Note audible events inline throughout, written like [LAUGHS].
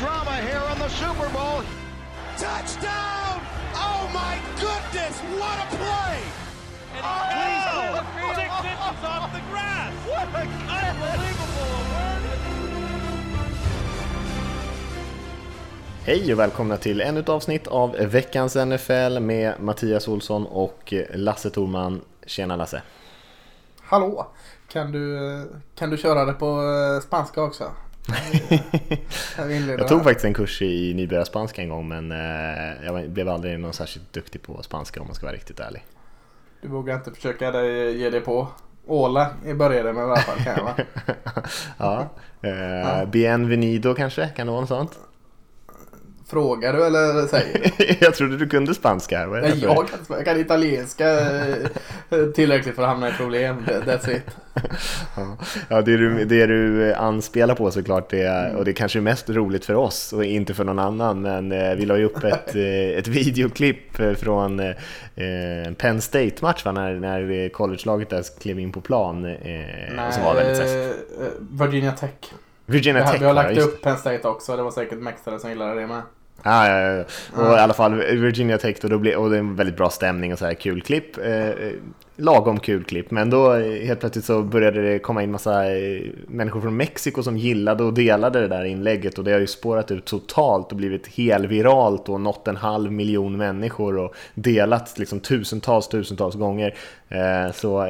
drama here on the Super Bowl. Touchdown! Oh my goodness, what a play! And he cleans oh! six inches off the grass. What a Unbelievable. Hej och välkomna till ännu ett avsnitt av veckans NFL med Mattias Olsson och Lasse Thorman. Tjena Lasse! Hallå! Kan du, kan du köra det på eh, spanska också? [LAUGHS] jag tog faktiskt en kurs i nybörjarspanska en gång men eh, jag blev aldrig någon särskilt duktig på spanska om man ska vara riktigt ärlig. Du vågar inte försöka dig, ge dig på Åla i början med i alla fall kan jag va? [LAUGHS] ja. Ja. Bienvenido kanske? Kan det vara något sånt? Frågar du eller säger du? [LAUGHS] jag trodde du kunde spanska. Här. Nej, jag, kan, jag kan italienska eh, tillräckligt för att hamna i problem. That's it. [LAUGHS] ja, det du, det du anspelar på såklart, det, och det är kanske är mest roligt för oss och inte för någon annan, men eh, vi la ju upp ett, [LAUGHS] eh, ett videoklipp från eh, Penn State-match när, när college-laget där klev in på plan. Nej, som var väldigt Virginia Tech. Virginia Tech Vi har lagt upp Penn State också, det var säkert Mexare som gillade det med. Ah, ja, ja, ja. Och i alla fall Virginia Tech då, då blir, och det är en väldigt bra stämning och så här kul klipp. Eh, lagom kul klipp, men då eh, helt plötsligt så började det komma in massa eh, människor från Mexiko som gillade och delade det där inlägget och det har ju spårat ut totalt och blivit helviralt och nått en halv miljon människor och delats liksom tusentals, tusentals gånger. Eh, så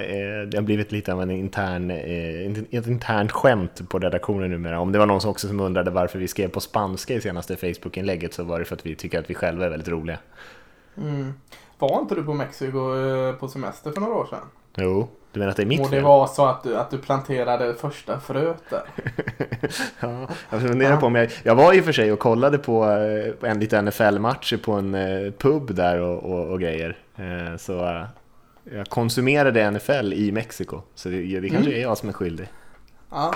det har blivit lite av en intern, ett internt skämt på redaktionen numera. Om det var någon som också som undrade varför vi skrev på spanska i senaste Facebook-inlägget så var det för att vi tycker att vi själva är väldigt roliga. Mm. Var inte du på Mexiko eh, på semester för några år sedan? Jo, du menar att det är mitt Och det fel? var så att du, att du planterade första fröet där? [LAUGHS] ja, jag funderar på om jag... Jag var i och för sig och kollade på eh, en liten NFL-match på en eh, pub där och, och, och grejer. Så jag konsumerade NFL i Mexiko. Så det, det kanske mm. är jag som är skyldig. Ja,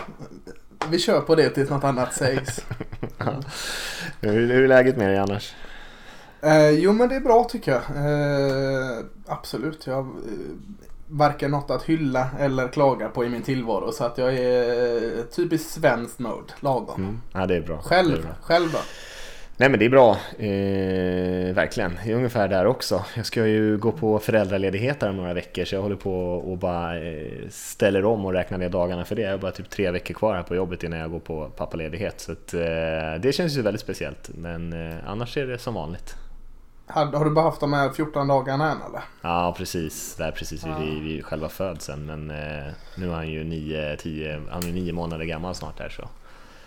vi kör på det tills något annat sägs. [LAUGHS] ja. hur, hur är läget med dig annars? Eh, jo men det är bra tycker jag. Eh, absolut. Jag har eh, varken något att hylla eller klaga på i min tillvaro. Så att jag är typiskt svensk mode, lagom. Mm. Ja det är bra. Själv, är bra. själv då? Nej men det är bra, eh, verkligen. Det är ungefär där också. Jag ska ju gå på föräldraledighet här om några veckor så jag håller på och bara eh, ställer om och räknar ner dagarna för det. Jag har bara typ tre veckor kvar här på jobbet innan jag går på pappaledighet. Så att, eh, det känns ju väldigt speciellt men eh, annars är det som vanligt. Har, har du bara haft de här 14 dagarna än eller? Ja precis, det är precis ja. vid, vid själva födseln men eh, nu är han ju 9, 10, han är 9 månader gammal snart här så.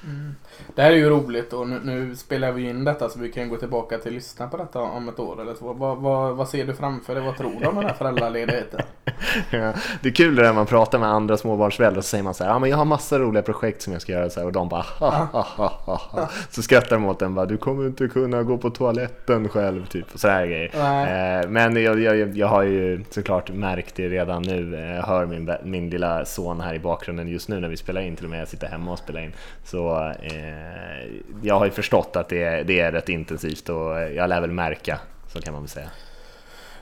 Mm. Det här är ju roligt och nu, nu, spelar vi in detta så vi kan gå tillbaka till lyssna på detta om ett år eller så. Vad, vad, vad ser du framför dig? Vad tror du om den här föräldraledigheten? [LAUGHS] ja, det är kul det där man pratar med andra småbarnsföräldrar så säger man så här, ja men jag har massa roliga projekt som jag ska göra så här, och de bara ha, ha, ha, ha. Så skrattar de åt den bara, du kommer inte kunna gå på toaletten själv typ och sådär grejer. Eh, men jag, jag, jag har ju såklart märkt det redan nu. Eh, jag hör min, min lilla son här i bakgrunden just nu när vi spelar in, till och med jag sitter hemma och spelar in. Så eh, jag har ju förstått att det är, det är rätt intensivt och jag lär väl märka, så kan man väl säga.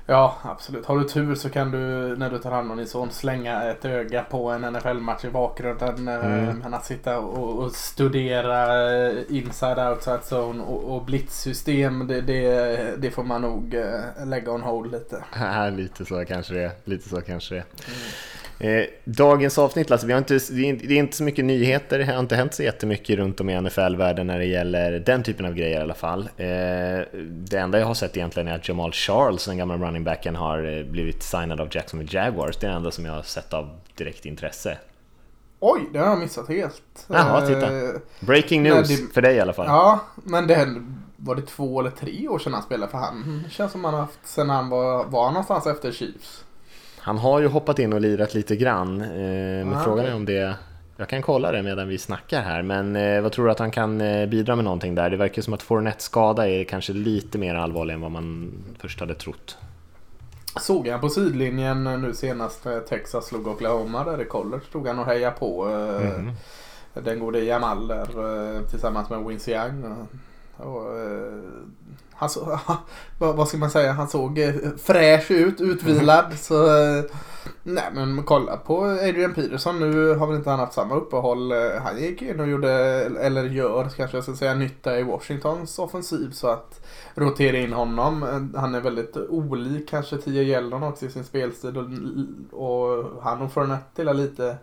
Ja, absolut. Har du tur så kan du när du tar hand om din son slänga ett öga på en NFL-match i bakgrunden. Eh, mm. Men att sitta och, och studera eh, inside outside zone och, och blitzsystem det, det, det, får man nog eh, lägga on hold lite. [LAUGHS] lite så kanske det är. Lite så kanske det är. Mm. Eh, dagens avsnitt, alltså, vi har inte, det är inte så mycket nyheter, det har inte hänt så jättemycket runt om i NFL-världen när det gäller den typen av grejer i alla fall. Eh, det enda jag har sett egentligen är att Jamal Charles, den gamla running backen, har eh, blivit signad av Jacksonville Jaguars. Det är det enda som jag har sett av direkt intresse. Oj, det har jag missat helt. Jaha, titta. Breaking news, det, för dig i alla fall. Ja, men det var det två eller tre år sedan han spelade för han. Det känns som han har haft sen han var, var någonstans efter Chiefs. Han har ju hoppat in och lirat lite grann. Eh, men frågan är om det... Jag kan kolla det medan vi snackar här, men eh, vad tror du att han kan eh, bidra med någonting där? Det verkar som att Fournettes skada är kanske lite mer allvarlig än vad man först hade trott. Såg han på sidlinjen nu senast när Texas slog Oklahoma där i college. Stod han och hejade på mm. den gode Jamal där tillsammans med Wincy Young. Och, eh, han så, [LAUGHS] vad ska man säga? Han såg eh, fräsch ut, utvilad. Så, eh, nej men kolla på Adrian Peterson. Nu har väl inte han haft samma uppehåll. Eh, Han gick in och gjorde, eller gör kanske jag ska säga, nytta i Washingtons offensiv. Så att rotera in honom. Han är väldigt olik kanske Tia Yeldon också i sin spelstil. Och, och han och Fournette är lite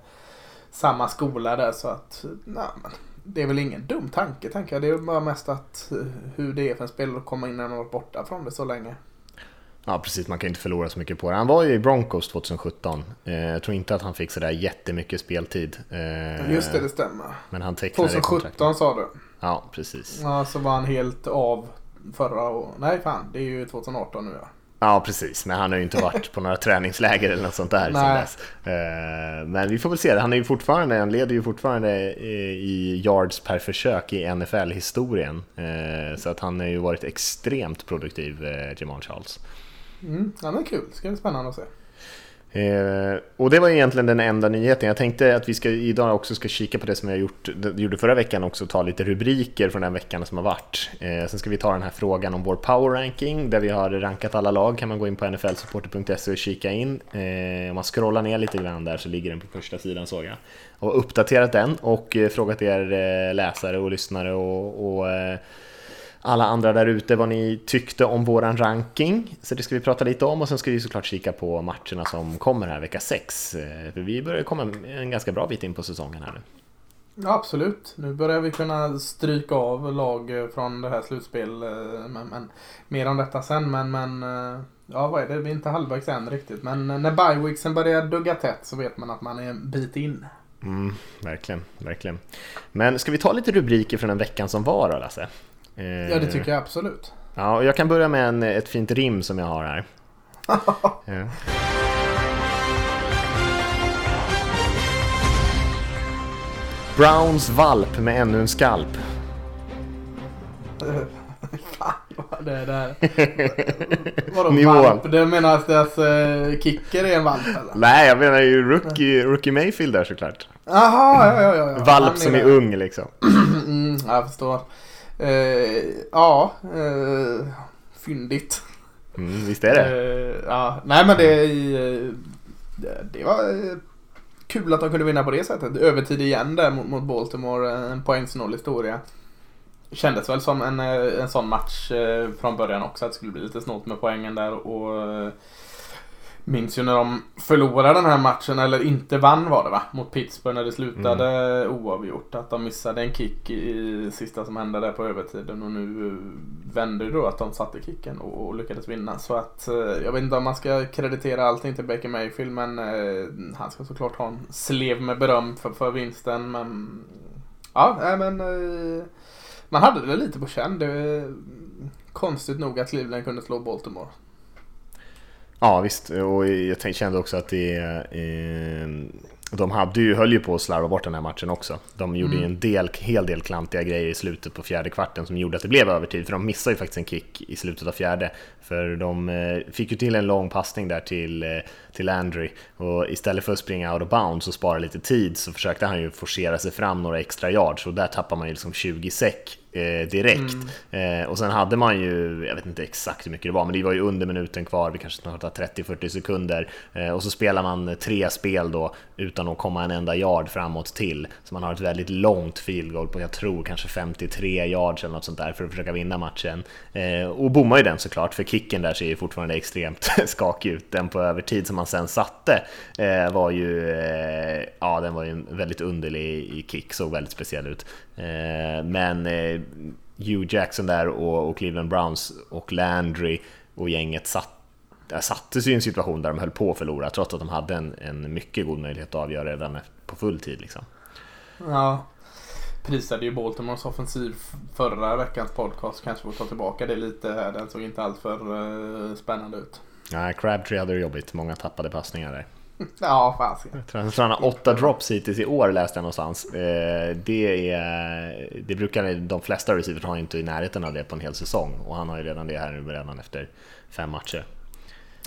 samma skola där så att nej, men det är väl ingen dum tanke tänker jag. Det är bara mest att eh, hur det är för en spelare att komma in när man varit borta från det så länge. Ja, precis. Man kan inte förlora så mycket på det. Han var ju i Broncos 2017. Eh, jag tror inte att han fick sådär jättemycket speltid. Eh, Just det, det stämmer. Men han tecknade 2017 kontrakt. sa du. Ja, precis. Ja, så var han helt av förra året. Nej fan, det är ju 2018 nu ja. Ja, precis. Men han har ju inte varit på några träningsläger eller något sånt där sedan dess. Eh, Men vi får väl se. Han är ju fortfarande, han leder ju fortfarande i i yards per försök i NFL-historien. Eh, Så att han har ju varit extremt produktiv, eh, Jamal Charles. Mm, ja men kul. Ska bli spännande att se. Eh, och det var egentligen den enda nyheten. Jag tänkte att vi ska, idag också ska kika på det som jag gjort, det gjorde förra veckan också, ta lite rubriker från den veckan som har varit. Eh, sen ska vi ta den här frågan om vår power ranking, där vi har rankat alla lag, kan man gå in på nflsupporter.se och kika in. Eh, om man scrollar ner lite grann där så ligger den på första sidan såg jag. Och uppdaterat den och eh, frågat er eh, läsare och lyssnare och, och eh, alla andra där ute vad ni tyckte om våran ranking. Så det ska vi prata lite om och sen ska vi såklart kika på matcherna som kommer här vecka 6. För vi börjar komma en ganska bra bit in på säsongen här nu. Ja, absolut. Nu börjar vi kunna stryka av lag eh, från det här slutspel. eh, Men, men, mer om detta sen. Men, men eh, ja, vad är det? Vi är inte halvvägs än riktigt. Men eh, när byeweeksen börjar dugga tätt så vet man att man är en bit in. Mm, verkligen, verkligen. Men ska vi ta lite rubriker från den veckan som var då Lasse? Eh, Ja, det tycker jag absolut. Ja, och jag kan börja med en, ett fint rim som jag har här. [LAUGHS] Ja. Browns valp med ännu en skalp. [LAUGHS] Fan, vad det är där. [LAUGHS] Vadå Nivån. valp? Det menar att deras eh, kicker är en valp eller? Nej, jag menar ju rookie, rookie Mayfield där såklart. Jaha, ja, ja, ja. ja. Valp som det. är ung liksom. [CLEARS THROAT] Mm, jag förstår. Eh, ja, eh, fyndigt. Mm, visst är det? Eh, ja, nej men det, eh, det, var eh, kul att de kunde vinna på det sättet. Övertid igen där mot, mot Baltimore, en poängsnål historia. Kändes väl som en, en sån match från början också, att det skulle bli lite snålt med poängen där. Och Minns ju när de förlorade den här matchen, eller inte vann var det va? Mot Pittsburgh när det slutade oavgjort. Att de missade en kick i sista som hände där på övertiden. Och nu eh, vände det då att de satte kicken och, och lyckades vinna. Så att eh, jag vet inte om man ska kreditera allting till Baker Mayfield. Men eh, han ska såklart ha en slev med beröm för, för vinsten. Men ja, nej, men eh, man hade det lite på känn. Det är konstigt nog att Cleveland kunde slå Baltimore. Ja visst, och jag kände också att det... Eh, de hade ju, höll ju på att slarva bort den här matchen också. De gjorde ju en del, hel del klantiga grejer i slutet på fjärde kvarten som gjorde att det blev övertid, för de missade ju faktiskt en kick i slutet av fjärde. För de eh, fick ju till en lång passning där till, eh, till Landry och istället för att springa out of bounds och spara lite tid så försökte han ju forcera sig fram några extra yards och där tappar man ju liksom 20 säck eh, direkt. Eh, och sen hade man ju, jag vet inte exakt hur mycket det var, men det var ju under minuten kvar, vi kanske snart har 30-40 sekunder. Eh, och så spelar man tre spel då utan att komma en enda yard framåt till. Så man har ett väldigt långt field goal på, jag tror kanske 53 yards eller något sånt där för att försöka vinna matchen. Eh, och bommar ju den såklart, för kicken där ser ju fortfarande extremt [LAUGHS] skakig ut. Den på övertid som man sen satte eh, var ju, eh, ja den var ju en väldigt underlig kick, såg väldigt speciell ut. Eh, men eh, Hugh Jackson där och, och Cleveland Browns och Landry och gänget satt där sattes ju i en situation där de höll på att förlora trots att de hade en, en mycket god möjlighet att avgöra redan på full tid. Liksom. Ja. Prisade ju Baltimores offensiv förra veckans podcast. Kanske får ta tillbaka det lite här. Den såg inte alltför uh, eh, spännande ut. Nej, Crabtree hade det jobbigt, många tappade passningar där. Ja, fasiken. Jag tror han- har åtta drops hittills i år läste jag någonstans. Eh, det, är, det brukar de flesta receivers ha inte i närheten av det på en hel säsong och han har ju redan det här nu redan efter fem matcher.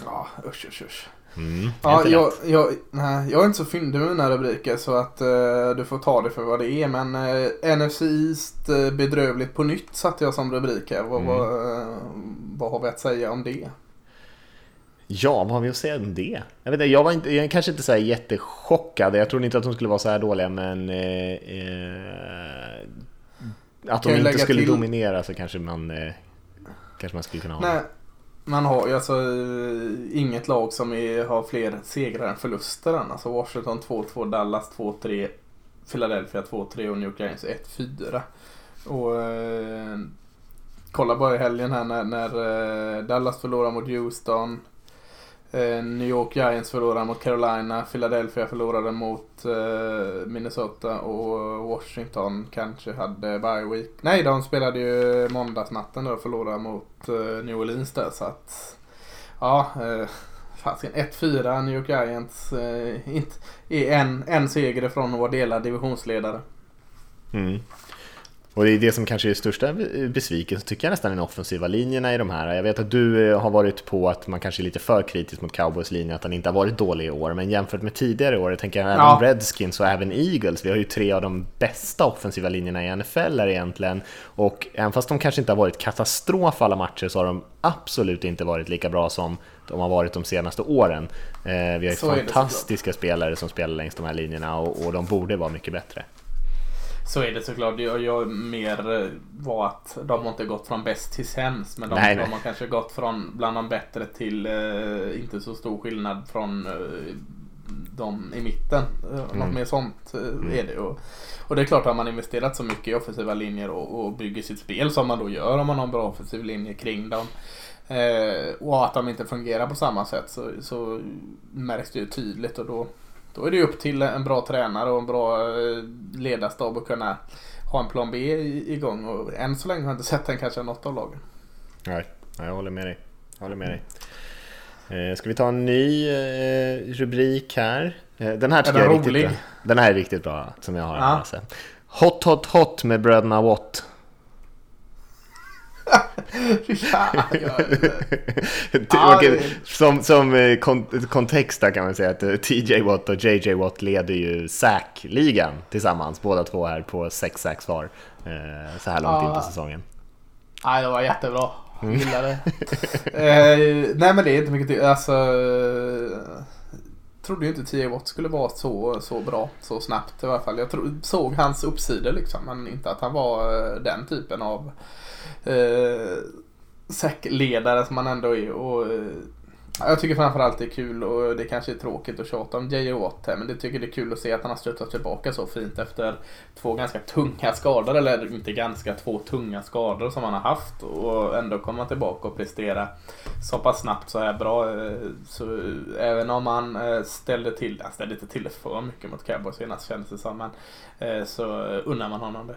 Ja, usch, usch, usch. Mm, Ja, jag, jag, nej, jag är inte så fyndig med mina rubriker så att eh, du får ta det för vad det är. Men eh, NFC East bedrövligt på nytt satte jag som rubrik här. Vad, Mm. vad, vad har vi att säga om det? Ja, vad har vi att säga om det? Jag, vet inte, jag var inte, jag är kanske inte så här jättechockad. Jag trodde inte att de skulle vara så här dåliga, men... Eh, eh, att de inte skulle till- dominera så kanske man... Eh, kanske man skulle kunna ha. Nej, man har ju alltså eh, inget lag som är, har fler segrar än förluster än. Alltså Washington 2-2, Dallas 2-3, Philadelphia 2-3 och New York Giants 1-4. Och eh, kolla bara i helgen här när, när Dallas förlorar mot Houston. Eh, New York Giants förlorade mot Carolina. Philadelphia förlorade mot eh, Minnesota och Washington kanske hade bye week. Nej, de spelade ju måndagsnatten då och förlorade mot eh, New Orleans där så att ja, eh, 1-4 New York Giants eh, inte, är en, en seger ifrån att vara delad divisionsledare. Mm. Och det är det som kanske är största besvikelsen tycker jag nästan i de offensiva linjerna i de här. Jag vet att du eh, har varit på att man kanske är lite för kritisk mot Cowboys linje, att han inte har varit dålig i år. Men jämfört med tidigare år, jag tänker även Ja. Redskins och även Eagles, vi har ju tre av de bästa offensiva linjerna i NFL här egentligen. Och även fast de kanske inte har varit katastrof alla matcher så har de absolut inte varit lika bra som de har varit de senaste åren. Eh, vi har ju det fantastiska spelare som spelar längs de här linjerna och, och de borde vara mycket bättre. Så är det såklart. Jag, jag mer eh, var att de har inte gått från bäst till sämst. Men de, Nej, de nej. har kanske gått från bland de bättre till eh, inte så stor skillnad från eh, de i mitten. Eh, Något Mm. mer sånt eh, är det. Och, och det är klart att man investerat så mycket i offensiva linjer och, och bygger sitt spel som man då gör om man har en bra offensiv linje kring dem. Eh, och att de inte fungerar på samma sätt så, så märks det ju tydligt och då, då är det upp till en bra tränare och en bra eh, ledarstab att kunna ha en plan B igång och än så länge har jag inte sett den kanske något av lagen. Nej, jag håller med dig. Jag håller med dig. Eh, ska vi ta en ny eh, rubrik här? Den här tycker jag är riktigt rolig? bra. Den här är riktigt bra, som jag har. Ja. Hot Hot Hot med bröderna Watt. [LAUGHS] Fy fan, [LAUGHS] Ja, okej, som som eh, kon- kontext där kan man säga att eh, TJ Watt och JJ Watt leder ju sack-ligan tillsammans, båda två här på sex sacks var eh, så här långt in på Ja. säsongen. Nej, det var jättebra. Jag gillar det. [LAUGHS] eh, nej, men det är inte mycket till. Alltså, trodde ju inte 10 Watt skulle vara så, så bra så snabbt i alla fall. Jag tro, såg hans uppsidor liksom, men inte att han var den typen av eh, säckledare som han ändå är. Och, eh, jag tycker framförallt det är kul och det kanske är tråkigt att tjata om J.J. Watt här men det tycker det är kul att se att han har studsat tillbaka så fint efter två ganska tunga skador, eller inte ganska, två tunga skador som han har haft och ändå komma tillbaka och prestera så pass snabbt så här bra. eh, Så även om han eh, ställde till, han ställde inte till det för mycket mot Cowboys senast kändes det som, men eh, så unnar man honom det.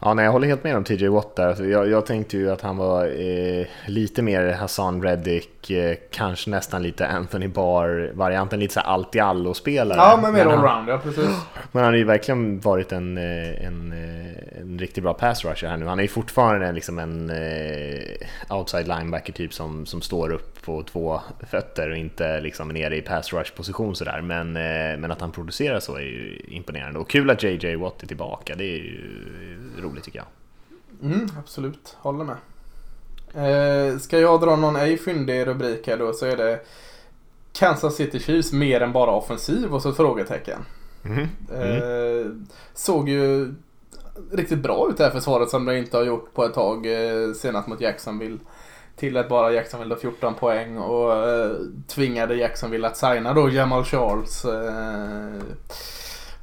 Ja, nej, jag håller helt med om TJ Watt där. Alltså, jag, jag tänkte ju att han var eh, lite mer Hassan Reddick, eh, kanske nästan lite Anthony Barr-varianten, lite så här allt i allo-spelare. Ja, men mer allround, ja precis. men han har ju verkligen varit en, eh, en, eh, en riktigt bra pass rusher här nu. Han är ju fortfarande liksom en eh, outside linebacker typ som, som står upp på två fötter och inte liksom nere i pass rush position sådär. Men, eh, men att han producerar så är ju imponerande. Och kul att JJ Watt är tillbaka, det är ju roligt tycker jag. Mm, absolut, håller med. Eh, ska jag dra någon ej fyndig rubrik här då så är det Kansas City Chiefs mer än bara offensiv och så ett frågetecken. Mhm. Eh, såg ju riktigt bra ut det här försvaret som de inte har gjort på ett tag eh, senast mot Jacksonville. Tillät bara Jacksonville då 14 poäng och eh, tvingade Jacksonville att signa då Jamal Charles. Eh,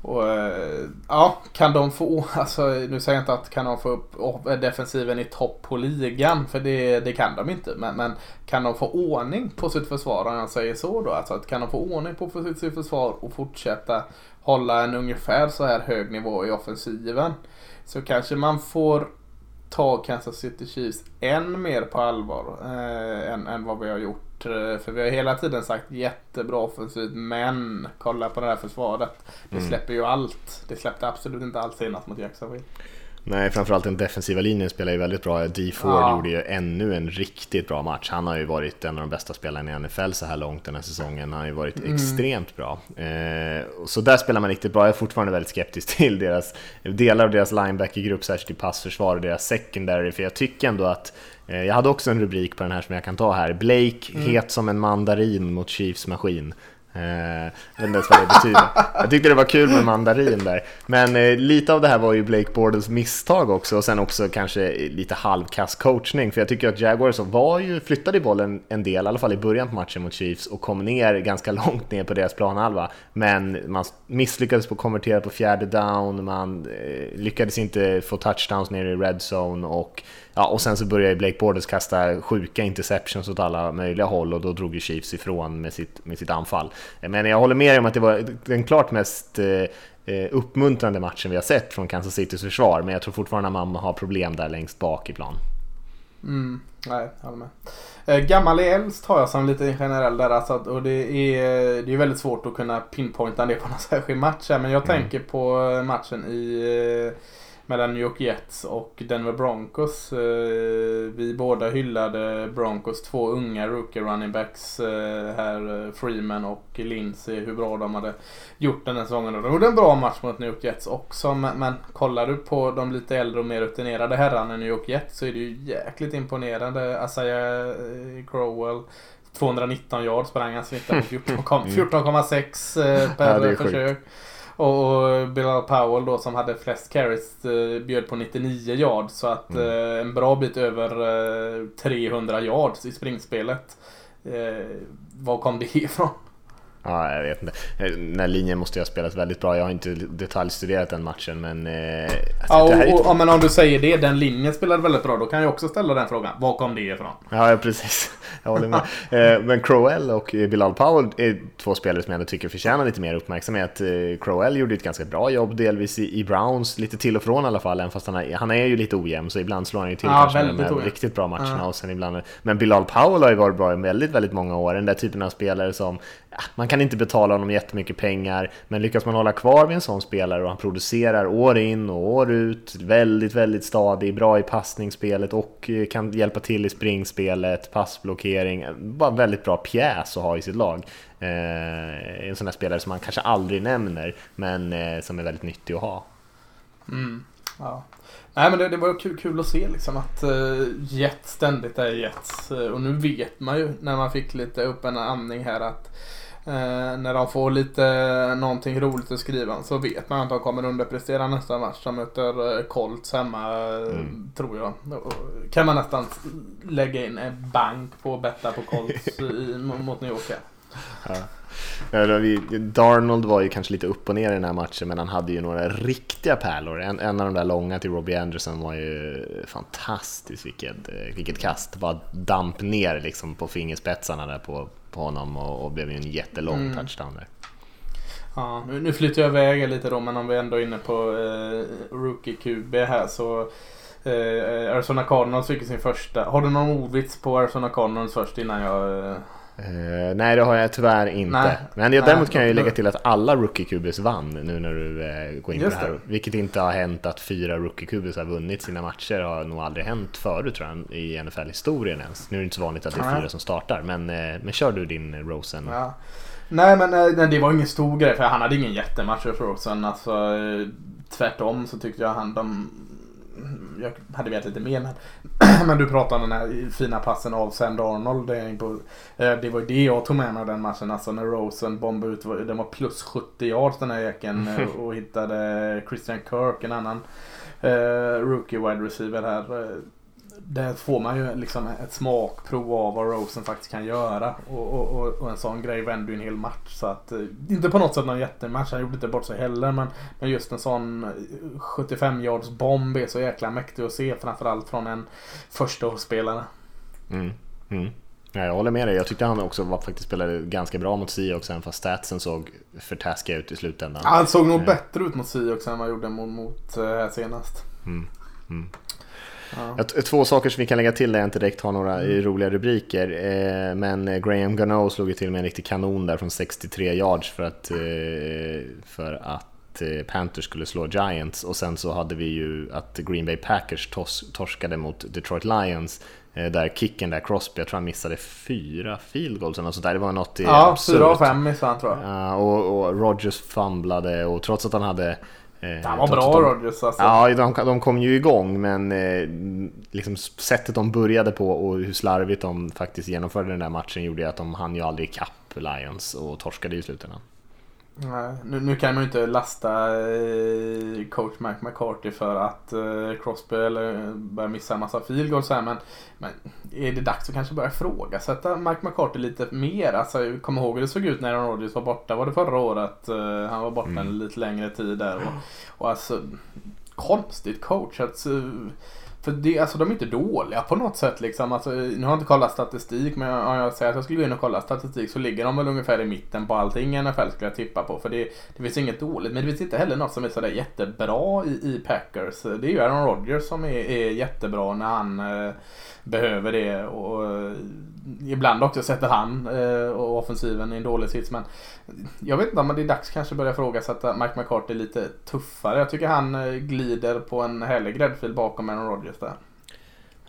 och, eh, ja, kan de få, [LAUGHS] alltså nu säger jag inte att kan de få upp upp defensiven i topp på ligan, för det, det kan de inte. Men, men kan de få ordning på sitt försvar, om jag säger så då, alltså att kan de få ordning på sitt, sitt försvar och fortsätta hålla en ungefär så här hög nivå i offensiven, så kanske man får ta Kansas City Chiefs än mer på allvar eh, än, än vad vi har gjort. Eh, För vi har hela tiden sagt jättebra offensivt men kolla på det här försvaret. Det Mm. släpper ju allt. Det släppte absolut inte allt senast mot Jacksonville. Nej, framförallt den defensiva linjen spelar ju väldigt bra. D Ford ja. gjorde ju ännu en riktigt bra match. Han har ju varit en av de bästa spelarna i NFL så här långt den här säsongen. Han har ju varit mm. extremt bra. Eh, så där spelar man riktigt bra. Jag är fortfarande väldigt skeptisk [LAUGHS] till deras delar av deras linebacker-grupp, särskilt i passförsvar och deras secondary, för jag tycker ändå att eh, jag hade också en rubrik på den här som jag kan ta här. Blake, mm. het som en mandarin mot Chiefs maskin. Eh, jag vet inte ens vad det betyder. Jag tyckte det var kul med mandarin där. Men eh, lite av det här var ju Blake Bordels misstag också och sen också kanske lite halvkass coachning. För jag tycker att Jaguars var ju, flyttade bollen en del, i alla fall i början på matchen mot Chiefs och kom ner ganska [LAUGHS] långt ner på deras planhalva. Men man misslyckades på att konvertera på fjärde down, man eh, lyckades inte få touchdowns nere i red zone och Ja, och sen så började Blake Borders kasta sjuka interceptions åt alla möjliga håll och då drog ju Chiefs ifrån med sitt, med sitt anfall. Men jag håller med om att det var den klart mest eh, eh, uppmuntrande matchen vi har sett från Kansas Citys försvar, men jag tror fortfarande att man har problem där längst bak i plan. Mm, nej, jag håller med. Eh, gammal är äldst har jag som lite generell där alltså, och det är, det är väldigt svårt att kunna pinpointa det på någon [LAUGHS] särskild match här, men jag mm. tänker på matchen i mellan New York Jets och Denver Broncos. Eh, vi båda hyllade Broncos två unga rookie running backs eh, här, eh, Freeman och Lindsey, hur bra de hade gjort den här säsongen. de gjorde en bra match mot New York Jets också, men, kollar du på de lite äldre och mer rutinerade herrarna i New York Jets så är det ju jäkligt imponerande. Asaya Crowell 219 yards sprang han snittade på [LAUGHS] 14,6 per ja, försök. Sjukt. Och Bilal Powell då som hade flest carries eh, bjöd på 99 yards. Så att mm. Eh, en bra bit över 300 eh, yards i springspelet. Var kom det [LAUGHS] ifrån? Ja, jag vet inte. Den här linjen måste ju ha spelat väldigt bra. Jag har inte detaljstuderat den matchen, men... Eh, ja, och, och, ja, men om du säger det, den linjen spelade väldigt bra, då kan jag också ställa den frågan. Var kom det ifrån? Ja, precis. Jag håller med. [LAUGHS] eh, men Crowell och Bilal Powell är två spelare som jag ändå tycker förtjänar lite mer uppmärksamhet. Eh, Crowell gjorde ett ganska bra jobb, delvis i, i, Browns, lite till och från i alla fall, även fast han är, han är ju lite ojämn, så ibland slår han ju till ja, kanske med de riktigt bra matcherna. Ja. Och sen ibland, men Bilal Powell har ju varit bra i väldigt, väldigt många år. Den där typen av spelare som man kan inte betala honom jättemycket pengar, men lyckas man hålla kvar vid en sån spelare och han producerar år in och år ut, väldigt, väldigt stadig, bra i passningsspelet och eh, kan hjälpa till i springspelet, passblockering, bara väldigt bra pjäs att ha i sitt lag. Eh, en sån här spelare som man kanske aldrig nämner, men eh, som är väldigt nyttig att ha. Mm. Ja. Nej men det, det var kul, kul att se liksom att eh, uh, Jet ständigt är Jets. Uh, och nu vet man ju när man fick lite upp en andning här att Eh, när de får lite någonting roligt att skriva så vet man att de kommer underprestera nästa match. De möter eh, Colts hemma mm. tror jag. Då kan man nästan lägga in en bank på att betta på Colts [LAUGHS] i, mot New York. Ja. Darnold var ju kanske lite upp och ner i den här matchen men han hade ju några riktiga pärlor. En, en av de där långa till Robbie Anderson var ju fantastiskt vilket, eh, vilket kast. Bara damp ner liksom på fingerspetsarna där på, på honom och, och blev ju en jättelång mm. touchdown där. Ja, nu, flyttar jag iväg lite då men om vi ändå är inne på eh, Rookie QB här så eh, Arizona Cardinals fick sin första. Har du någon ordvits på Arizona Cardinals först innan jag eh... Uh, nej, det har jag tyvärr inte. Nej, Men jag, däremot kan jag ju lägga till att alla rookie QBs vann nu när du uh, går in på det här. Det. Vilket inte har hänt att fyra rookie QBs har vunnit sina matcher. Har nog aldrig hänt förut tror jag i NFL-historien ens. Nu är det inte så vanligt att det är fyra som startar. Men, uh, men kör du din Rosen. Ja. Nej men nej, det var ingen stor grej för han hade ingen jättematch för Rosen. Alltså, tvärtom så tyckte jag han de jag hade velat lite mer men, [CLEARS THROAT] men du pratade om den här fina passen av Sam Darnold. Eh, det var ju det jag tog med mig den matchen. Alltså när Rosen bombade ut, den var plus 70 yards den här jäkeln [LAUGHS] eh, och hittade Christian Kirk, en annan uh, rookie wide receiver här där får man ju liksom ett smakprov av vad Rosen faktiskt kan göra. Och, och, och en sån grej vänder ju en hel match. Så att, eh, inte på något sätt någon jättematch, han gjorde inte bort sig heller. Men, men just en sån 75 eh, yards bomb är så jäkla mäktig att se. Framförallt från en första spelare. Mm. Mm. Ja, jag håller med dig. Jag tyckte han också var, faktiskt spelade ganska bra mot Seahawks även fast statsen såg för taskiga ut i slutändan. Ja, han såg nog mm. bättre ut mot Seahawks än vad han gjorde mot, mot uh, senast. Mm. Mm. Ja. Två saker som vi kan lägga till där jag inte direkt har några mm. roliga rubriker. Eh, men Graham Gano slog ju till med en riktig kanon där från 63 yards för att, eh, för att eh, Panthers skulle slå Giants och sen så hade vi ju att Green Bay Packers tors torskade mot Detroit Lions eh, där kicken där Crosby, jag tror han missade fyra field goals eller sånt där. Det var något Ja, fyra av fem missade han tror jag. Ja, och, och Rogers famlade och trots att han hade Eh, han var bra de, Rodgers alltså. Ja, de, de kom ju igång men eh, liksom sättet de började på och hur slarvigt de faktiskt genomförde den där matchen gjorde att de hann ju aldrig ikapp Lions och torskade i slutändan. Nej, nu, nu, kan man ju inte lasta eh, coach Mike McCarthy för att eh, Crosby eller börjar missa en massa field goals här men, men är det dags att kanske börja ifrågasätta Mike McCarthy lite mer? Alltså, kom ihåg hur det såg ut när Aaron Rodgers var borta. Var det förra året? Han var borta mm. en lite längre tid där. Och, och alltså, konstigt coachat. För det, alltså, de är inte dåliga på något sätt. Liksom. Alltså, nu har jag inte kollat statistik, men om jag säger att jag skulle gå in och kolla statistik så ligger de väl ungefär i mitten på allting i NFL skulle jag tippa på. För det, det finns inget dåligt, men det finns inte heller något som är sådär jättebra i, i Packers. Det är ju Aaron Rodgers som är, är jättebra när han eh, behöver det. Och, och, eh, ibland också sätter han eh, och offensiven i en dålig sits. Men jag vet inte om det är dags kanske börja ifrågasätta Mike McCarthy lite tuffare. Jag tycker han eh, glider på en härlig gräddfil bakom Aaron Rodgers där.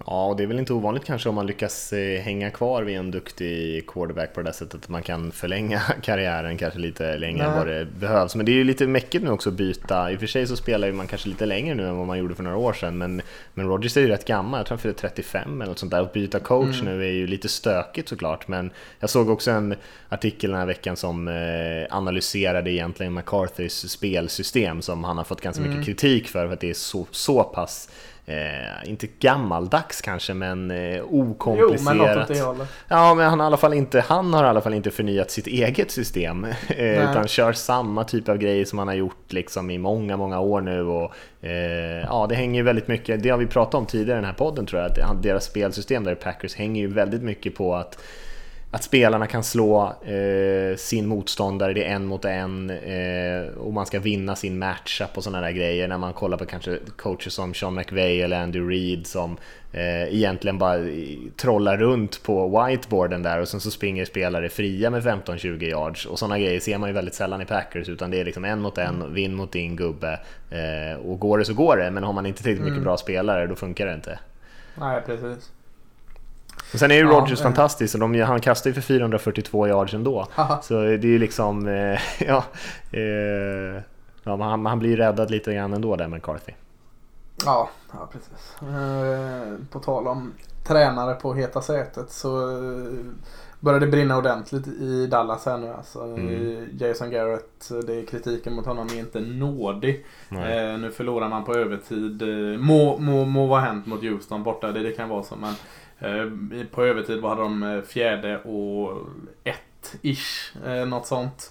Ja, och det är väl inte ovanligt kanske om man lyckas eh, hänga kvar vid en duktig quarterback på det där sättet att man kan förlänga [LAUGHS] karriären kanske lite längre än vad det behövs. Men det är ju lite mäckigt nu också att byta. I och för sig så spelar man kanske lite längre nu än vad man gjorde för några år sedan, men, men Rodgers är ju rätt gammal, jag tror han fyller 35 eller något sånt där. Att byta coach mm. nu är ju lite stökigt såklart, men jag såg också en artikel den här veckan som eh, analyserade egentligen McCarthys spelsystem som han har fått ganska mycket mm. kritik för, för att det är så, så pass Eh, inte gammaldags kanske, men eh, okomplicerat. Jo, men något åt det Ja, men han, i alla fall inte, han har i alla fall inte förnyat sitt eget system. [LAUGHS] Eh, utan kör samma typ av grejer som han har gjort liksom, i många, många år nu. Och, eh, ja, det hänger ju väldigt mycket, det har vi pratat om tidigare i den här podden tror jag, att deras spelsystem där i Packers hänger ju väldigt mycket på att att spelarna kan slå eh, sin motståndare, det är en mot en eh, och man ska vinna sin matchup och sådana där grejer när man kollar på kanske coacher som Sean McVay eller Andy Reid som eh, egentligen bara trollar runt på whiteboarden där och sen så springer spelare fria med 15-20 yards och sådana grejer ser man ju väldigt sällan i Packers utan det är liksom en mot en, vinn mot din gubbe eh, och går det så går det men har man inte tillräckligt mycket mm. bra spelare då funkar det inte. Nej, precis. Och sen är ju Rogers ja, fantastisk, de, han kastar ju för 442 yards ändå. Aha. Så det är ju liksom, eh, [LAUGHS] ja, eh, ja han, han blir räddad lite grann ändå där McCarthy. Ja, ja precis. Eh, på tal om tränare på heta sätet så eh, börjar det brinna ordentligt i Dallas här nu. Alltså, mm. Jason Garrett, det är kritiken mot honom är inte nådig. Eh, nu förlorar man på övertid. Må, må, må vara hänt mot Houston borta, det, det kan vara så. Men Eh, på övertid var de eh, fjärde och ett ish, eh, något sånt.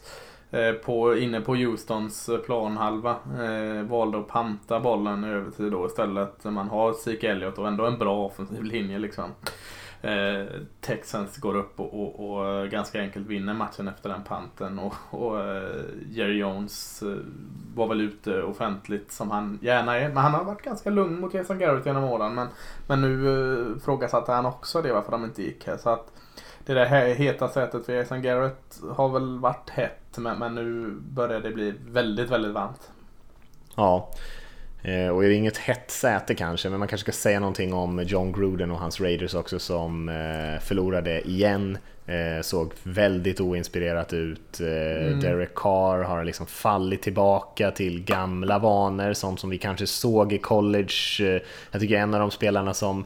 På, inne på Houstons planhalva. Eh, valde att panta bollen i övertid då istället. Man har Zeke Elliott och ändå en bra offensiv linje liksom. Eh, Texans går upp och, och, och, ganska enkelt vinner matchen efter den panten. Och, och eh, Jerry Jones eh, var väl ute offentligt som han gärna är. Men han har varit ganska lugn mot Jason Garrett genom åren. Men, men nu eh, frågasatte han också det varför de inte gick här. Så att det där heta sätet för Jason Garrett har väl varit hett. Men, men nu börjar det bli väldigt, väldigt varmt. Ja. Eh, och är det inget hett säte kanske, men man kanske ska säga någonting om John Gruden och hans Raiders också som eh, förlorade igen. Eh, såg väldigt oinspirerat ut. Mm. Derek Carr har liksom fallit tillbaka till gamla vanor, sånt som vi kanske såg i college. Jag tycker en av de spelarna som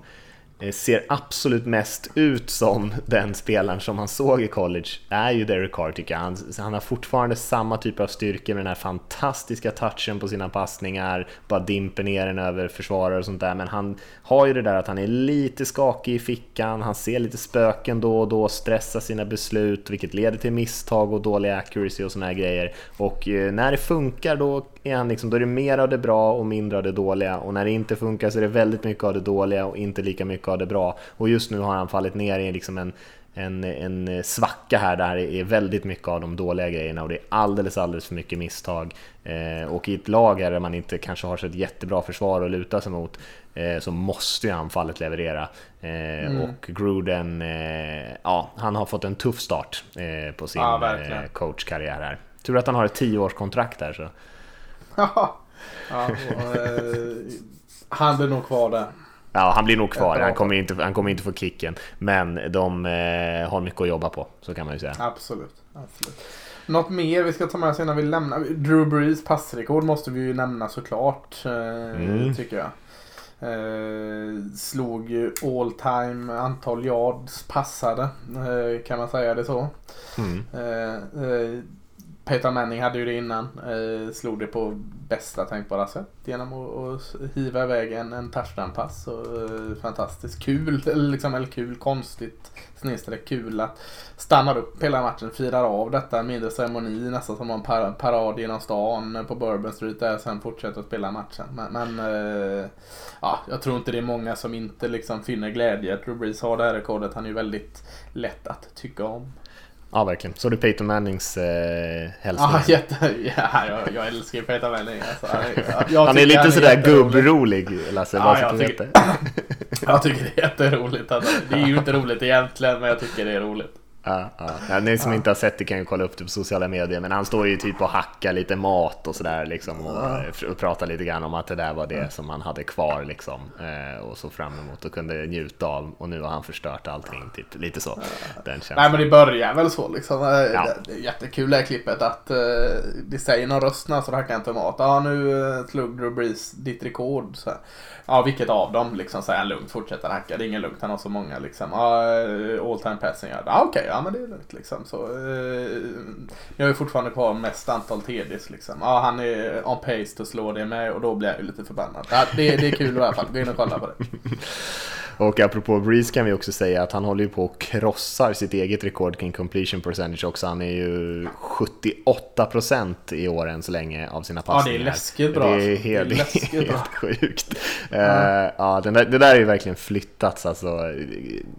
Eh, ser absolut mest ut som den spelaren som han såg i college är ju Derek Carr tycker jag. Han, han har fortfarande samma typ av styrka med den här fantastiska touchen på sina passningar, bara dimper ner den över försvarare och sånt där. Men han har ju det där att han är lite skakig i fickan, han ser lite spöken då och då, stressar sina beslut, vilket leder till misstag och dålig accuracy och såna här grejer. Och eh, när det funkar då är han liksom, då är det mer av det bra och mindre av det dåliga. Och när det inte funkar så är det väldigt mycket av det dåliga och inte lika mycket av det bra. Och just nu har han fallit ner i liksom en, en, en svacka här där det är väldigt mycket av de dåliga grejerna och det är alldeles, alldeles för mycket misstag. Eh, och i ett lag där man inte kanske har så ett jättebra försvar att luta sig mot eh, så måste ju anfallet leverera. Eh, mm. Och Gruden, eh, ja, han har fått en tuff start eh, på sin ja, coachkarriär här. Tur att han har ett tioårskontrakt där så. [LAUGHS] Ja, och, eh, han blir nog kvar där. Ja, han blir nog kvar. Han kommer inte, han kommer inte få kicken. Men de eh, har mycket att jobba på, så kan man ju säga. Absolut. absolut. Något mer vi ska ta med oss innan vi lämnar? Drew Brees passrekord måste vi ju nämna såklart. eh, Mm. Tycker jag. Eh, slog ju all time antal yards passade. Eh, kan man säga det så. Mm. Eh, Peter Manning hade ju det innan. Eh, slog det på bästa tänkbara sätt genom att, att hiva iväg en, en touchdown-pass. Eh, fantastiskt kul, eller, liksom, eller kul, konstigt, snedstreck kul att stannar upp hela matchen, firar av detta, en mindre ceremoni, nästan som en par, parad genom stan på Bourbon Street där sen fortsätter att spela matchen. Men, men eh, ja, jag tror inte det är många som inte liksom finner glädje att Drew Brees har det här rekordet. Han är ju väldigt lätt att tycka om. Ja, verkligen. Så du Peyton Mannings eh, hälsning? Ja, [LAUGHS] jätte, ja jag, jag älskar ju Peter Manning. Alltså, [LAUGHS] jag, han är lite sådär jätterolig. gubbrolig, Lasse. Ja, jag tycker-. [LAUGHS] Jag tycker det är jätteroligt. Alltså. Det är ju inte roligt egentligen, men jag tycker det är roligt. Ja, ja. ni som inte har sett det kan ju kolla upp det på sociala medier. Men han står ju typ och hackar lite mat och sådär liksom. Och, eh, och pratar lite grann om att det där var det som han hade kvar liksom. Eh, och så fram emot och kunde njuta av. Och nu har han förstört allting. Typ lite så. Den Nej men det börjar väl så liksom. Eh, Ja. Det är jättekul det här klippet att eh, det säger någon röst när så hackar en tomat. Ja nu uh, slog Drew Brees ditt rekord. Så här. Ja vilket av dem liksom säger han lugnt fortsätter hacka. Det är ingen lugnt han har så många liksom. Ja eh, all time passing. Ja okej, okej ja men det är lugnt liksom. Så, eh, jag är fortfarande kvar mest antal TDs liksom. Ja han är on pace att slå det med och då blir jag ju lite förbannad. Ja, det, det är kul i alla fall. Gå in och kolla på det. [LAUGHS] Och apropå Breeze kan vi också säga att han håller ju på och krossar sitt eget rekord kring completion percentage också. Han är ju 78% i år än så länge av sina Ja, det är passningar. läskigt bra, Det är helt, Det är läskigt helt bra. sjukt. Ja. ja, den där, det där är ju verkligen flyttats. Alltså,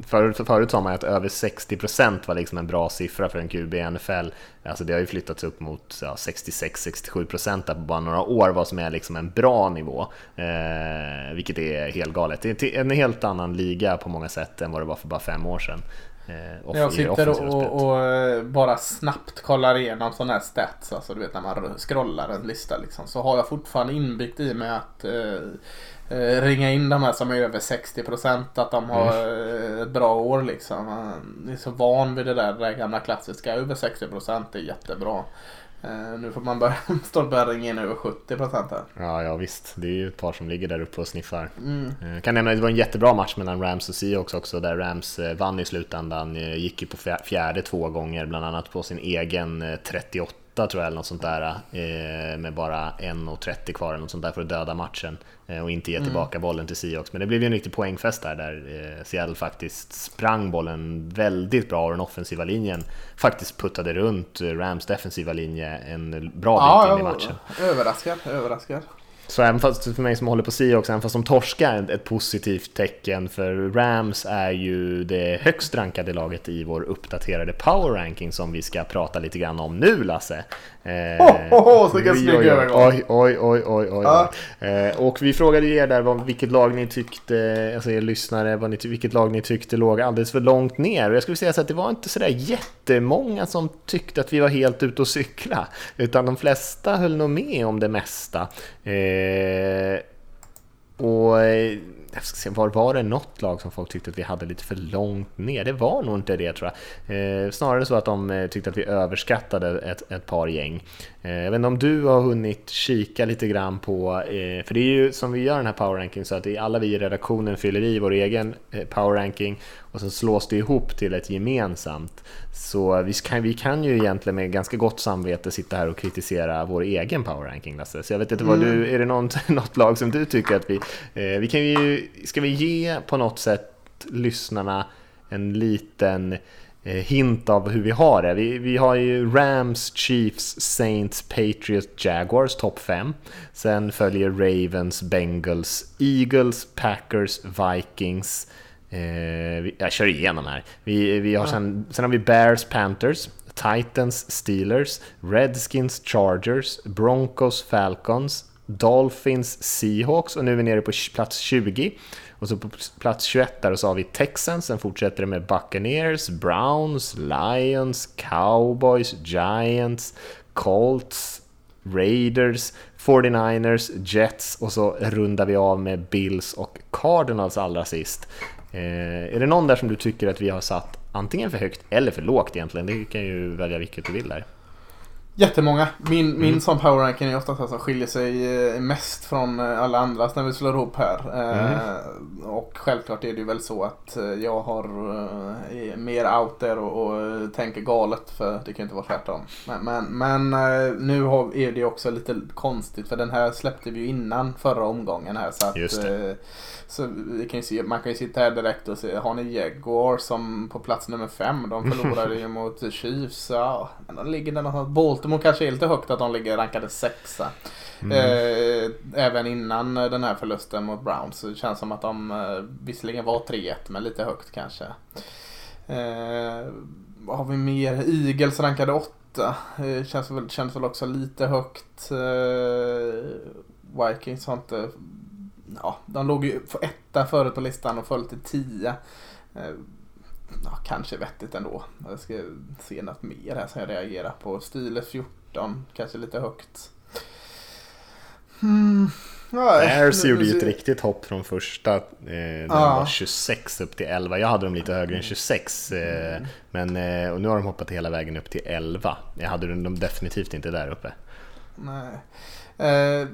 förut, förut sa man att över 60% var liksom en bra siffra för en QB i NFL. Alltså det har ju flyttats upp mot ja, 66-67% där på bara några år, vad som är liksom en bra nivå. Eh, vilket är helt galet. Det är en helt annan liga på många sätt än vad det var för bara fem år sedan. Eh, Jag sitter och, och, eh, bara snabbt kollar igenom sådana här stats. Alltså du vet när man scrollar en lista liksom. Så har jag fortfarande inbyggt i mig att eh, Eh, ringa in de här som är över 60% att de har ett bra år liksom. Man är så van vid det där, det där gamla klassiska. Över 60% är jättebra. Eh, nu får man börja, [LAUGHS] snart börja ringa in över 70% här. Ja, ja visst. Det är ju ett par som ligger där uppe och sniffar. Mm. Jag kan nämna att det var en jättebra match mellan Rams och Seahawks också där Rams vann i slutändan. Gick ju på fjärde två gånger, bland annat på sin egen 38 8 tror jag eller något sånt där eh, med bara 1.30 kvar eller något sånt där för att döda matchen eh, och inte ge mm. tillbaka mm. bollen till Seahawks. Men det blev ju en riktig poängfest där, där eh, Seattle faktiskt sprang bollen väldigt bra och den offensiva linjen faktiskt puttade runt Rams defensiva linje en bra bit ja, in i matchen. Överraskad, överraskad. Så även fast för mig som håller på Seahawks, även fast de torskar ett positivt tecken för Rams är ju det högst rankade laget i vår uppdaterade power ranking som vi ska prata lite grann om nu Lasse. Eh, Ho, ho, ho, så vilken oj, snygg oj, oj, övergång. oj, oj, oj, oj, oj. Ja. Eh, och vi frågade er där vad, vilket lag ni tyckte, alltså er lyssnare, vad ni, vilket lag ni tyckte låg alldeles för långt ner. Och jag skulle säga så att det var inte sådär jättemånga som tyckte att vi var helt ute och cykla. Utan de flesta höll nog med om det mesta. Eh, Eh, och eh, jag ska se, var, var det något lag som folk tyckte att vi hade lite för långt ner? Det var nog inte det tror jag. Eh, snarare så att de eh, tyckte att vi överskattade ett, ett par gäng. Eh, jag vet inte om du har hunnit kika lite grann på, eh, för det är ju som vi gör den här power ranking så att alla vi i redaktionen fyller i vår egen power ranking och sen slås det ihop till ett gemensamt. Så vi kan, vi kan ju egentligen med ganska gott samvete sitta här och kritisera vår egen power ranking Lasse. Så jag vet inte vad du, är det något, [LAUGHS] något lag som du tycker att vi, eh, vi kan ju, ska vi ge på något sätt lyssnarna en liten eh, hint av hur vi har det. Vi, vi har ju Rams, Chiefs, Saints, Patriots, Jaguars topp 5. Sen följer Ravens, Bengals, Eagles, Packers, Vikings. Eh, jag kör igenom här. Vi, vi har sen, sen har vi Bears, Panthers, Titans, Steelers, Redskins, Chargers, Broncos, Falcons, Dolphins, Seahawks och nu är vi nere på plats 20. Och så på plats 21 där så har vi Texans, sen fortsätter det med Buccaneers, Browns, Lions, Cowboys, Giants, Colts, Raiders, 49ers, Jets och så rundar vi av med Bills och Cardinals allra sist. Eh, är det någon där som du tycker att vi har satt antingen för högt eller för lågt egentligen? Det kan ju välja vilket du vill där. Jättemånga. Min, min sån power ranking är oftast alltså skiljer sig eh, mest från eh, alla andras när vi slår ihop här. Eh, Och självklart är det väl så att jag har är mer out there och, och tänker galet för det kan ju inte vara tvärtom. Men, men, men nu har, är det ju också lite konstigt för den här släppte vi ju innan förra omgången här. Så att, så vi kan se, man kan ju sitta här direkt och se, har ni Jaguar som på plats nummer fem? De [LAUGHS] förlorade ju mot Chiefs. Ja, de ligger där någonstans. Baltimore kanske är lite högt att de ligger rankade sexa. Eh, även innan den här förlusten mot Browns. Så det känns som att de eh, visserligen var 3-1 men lite högt kanske. Eh, vad har vi mer? Eagles rankade 8. Eh, känns, väl, känns väl också lite högt. Eh, Vikings har inte... Ja, de låg ju etta förut på listan och föll till 10. Ja, kanske vettigt ändå. Jag ska se något mer här som jag reagerar på. Steelers 14, kanske lite högt. Hmm. nej, Bears gjorde ju ett riktigt hopp från första, eh, där de Ja. var 26 upp till 11. Jag hade dem lite högre än 26, eh, men, eh, och nu har de hoppat hela vägen upp till 11. Jag hade dem definitivt inte där uppe. Nej. Eh,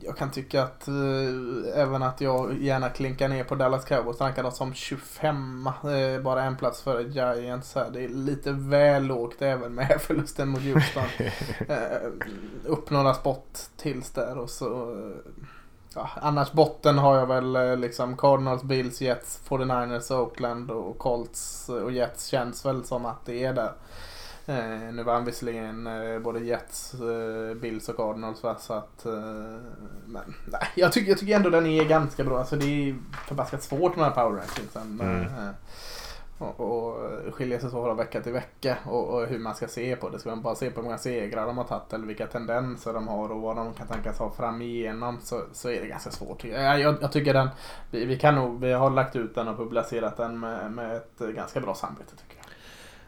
jag kan tycka att eh, även att jag gärna klinkar ner på Dallas Cowboys rankar dem som 25 eh, Bara en plats före Giants här. Det är lite väl lågt även med [LAUGHS] förlusten mot Houston. [LAUGHS] eh, upp några spot tills där och så eh, Ja, annars botten har jag väl eh, liksom Cardinals, Bills, Jets, 49ers, Oakland och Colts och Jets känns väl som att det är där. Eh, nu vann visserligen eh, både Jets, eh, Bills och Cardinals va? så att... Eh, men nej, jag tycker, jag tycker ändå den är ganska bra. Alltså det är förbaskat svårt med de här power rankingsen. Mm. Eh, och, och skiljer sig så från vecka till vecka och, och hur man ska se på det. Ska man bara se på hur många segrar de har tagit eller vilka tendenser de har och vad de kan tänkas ha fram igenom så, så är det ganska svårt. Jag, jag, jag tycker den, vi, vi kan nog, vi har lagt ut den och publicerat den med, med ett eh, ganska bra samvete tycker jag.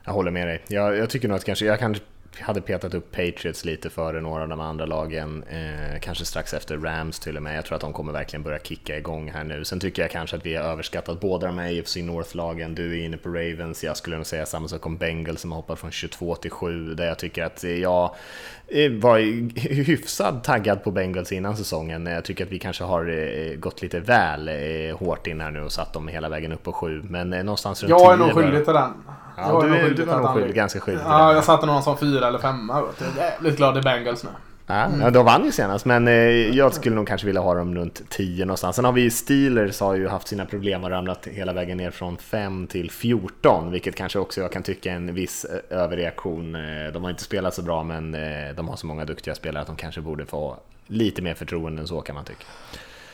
Jag håller med dig. Jag, jag tycker nog att kanske, jag kanske hade petat upp Patriots lite före några av de andra lagen, eh, kanske strax efter Rams till och med. Jag tror att de kommer verkligen börja kicka igång här nu. Sen tycker jag kanske att vi har överskattat båda de här AFC North-lagen. Du är inne på Ravens, jag skulle nog säga samma sak om Bengals som har hoppat från 22 till 7, där jag tycker att jag eh, var hyfsad taggad på Bengals innan säsongen. Jag tycker att vi kanske har eh, gått lite väl eh, hårt in här nu och satt dem hela vägen upp på 7, men eh, någonstans runt Jag är 10 nog skyldig till den. Ja, du är- du var nog skyldig- ganska skyldig Ja, jag satte någon som fyra eller femma. vet. Jag är jävligt glad i Bengals nu. Ja, ja, de vann ju senast, men eh, jag skulle nog kanske vilja ha dem runt 10 någonstans. Sen har vi ju Steelers har ju haft sina problem och ramlat hela vägen ner från 5 till 14, vilket kanske också jag kan tycka är en viss eh, överreaktion. Eh, De har inte spelat så bra, men de har så många duktiga spelare att de kanske borde få lite mer förtroende än så kan man tycka.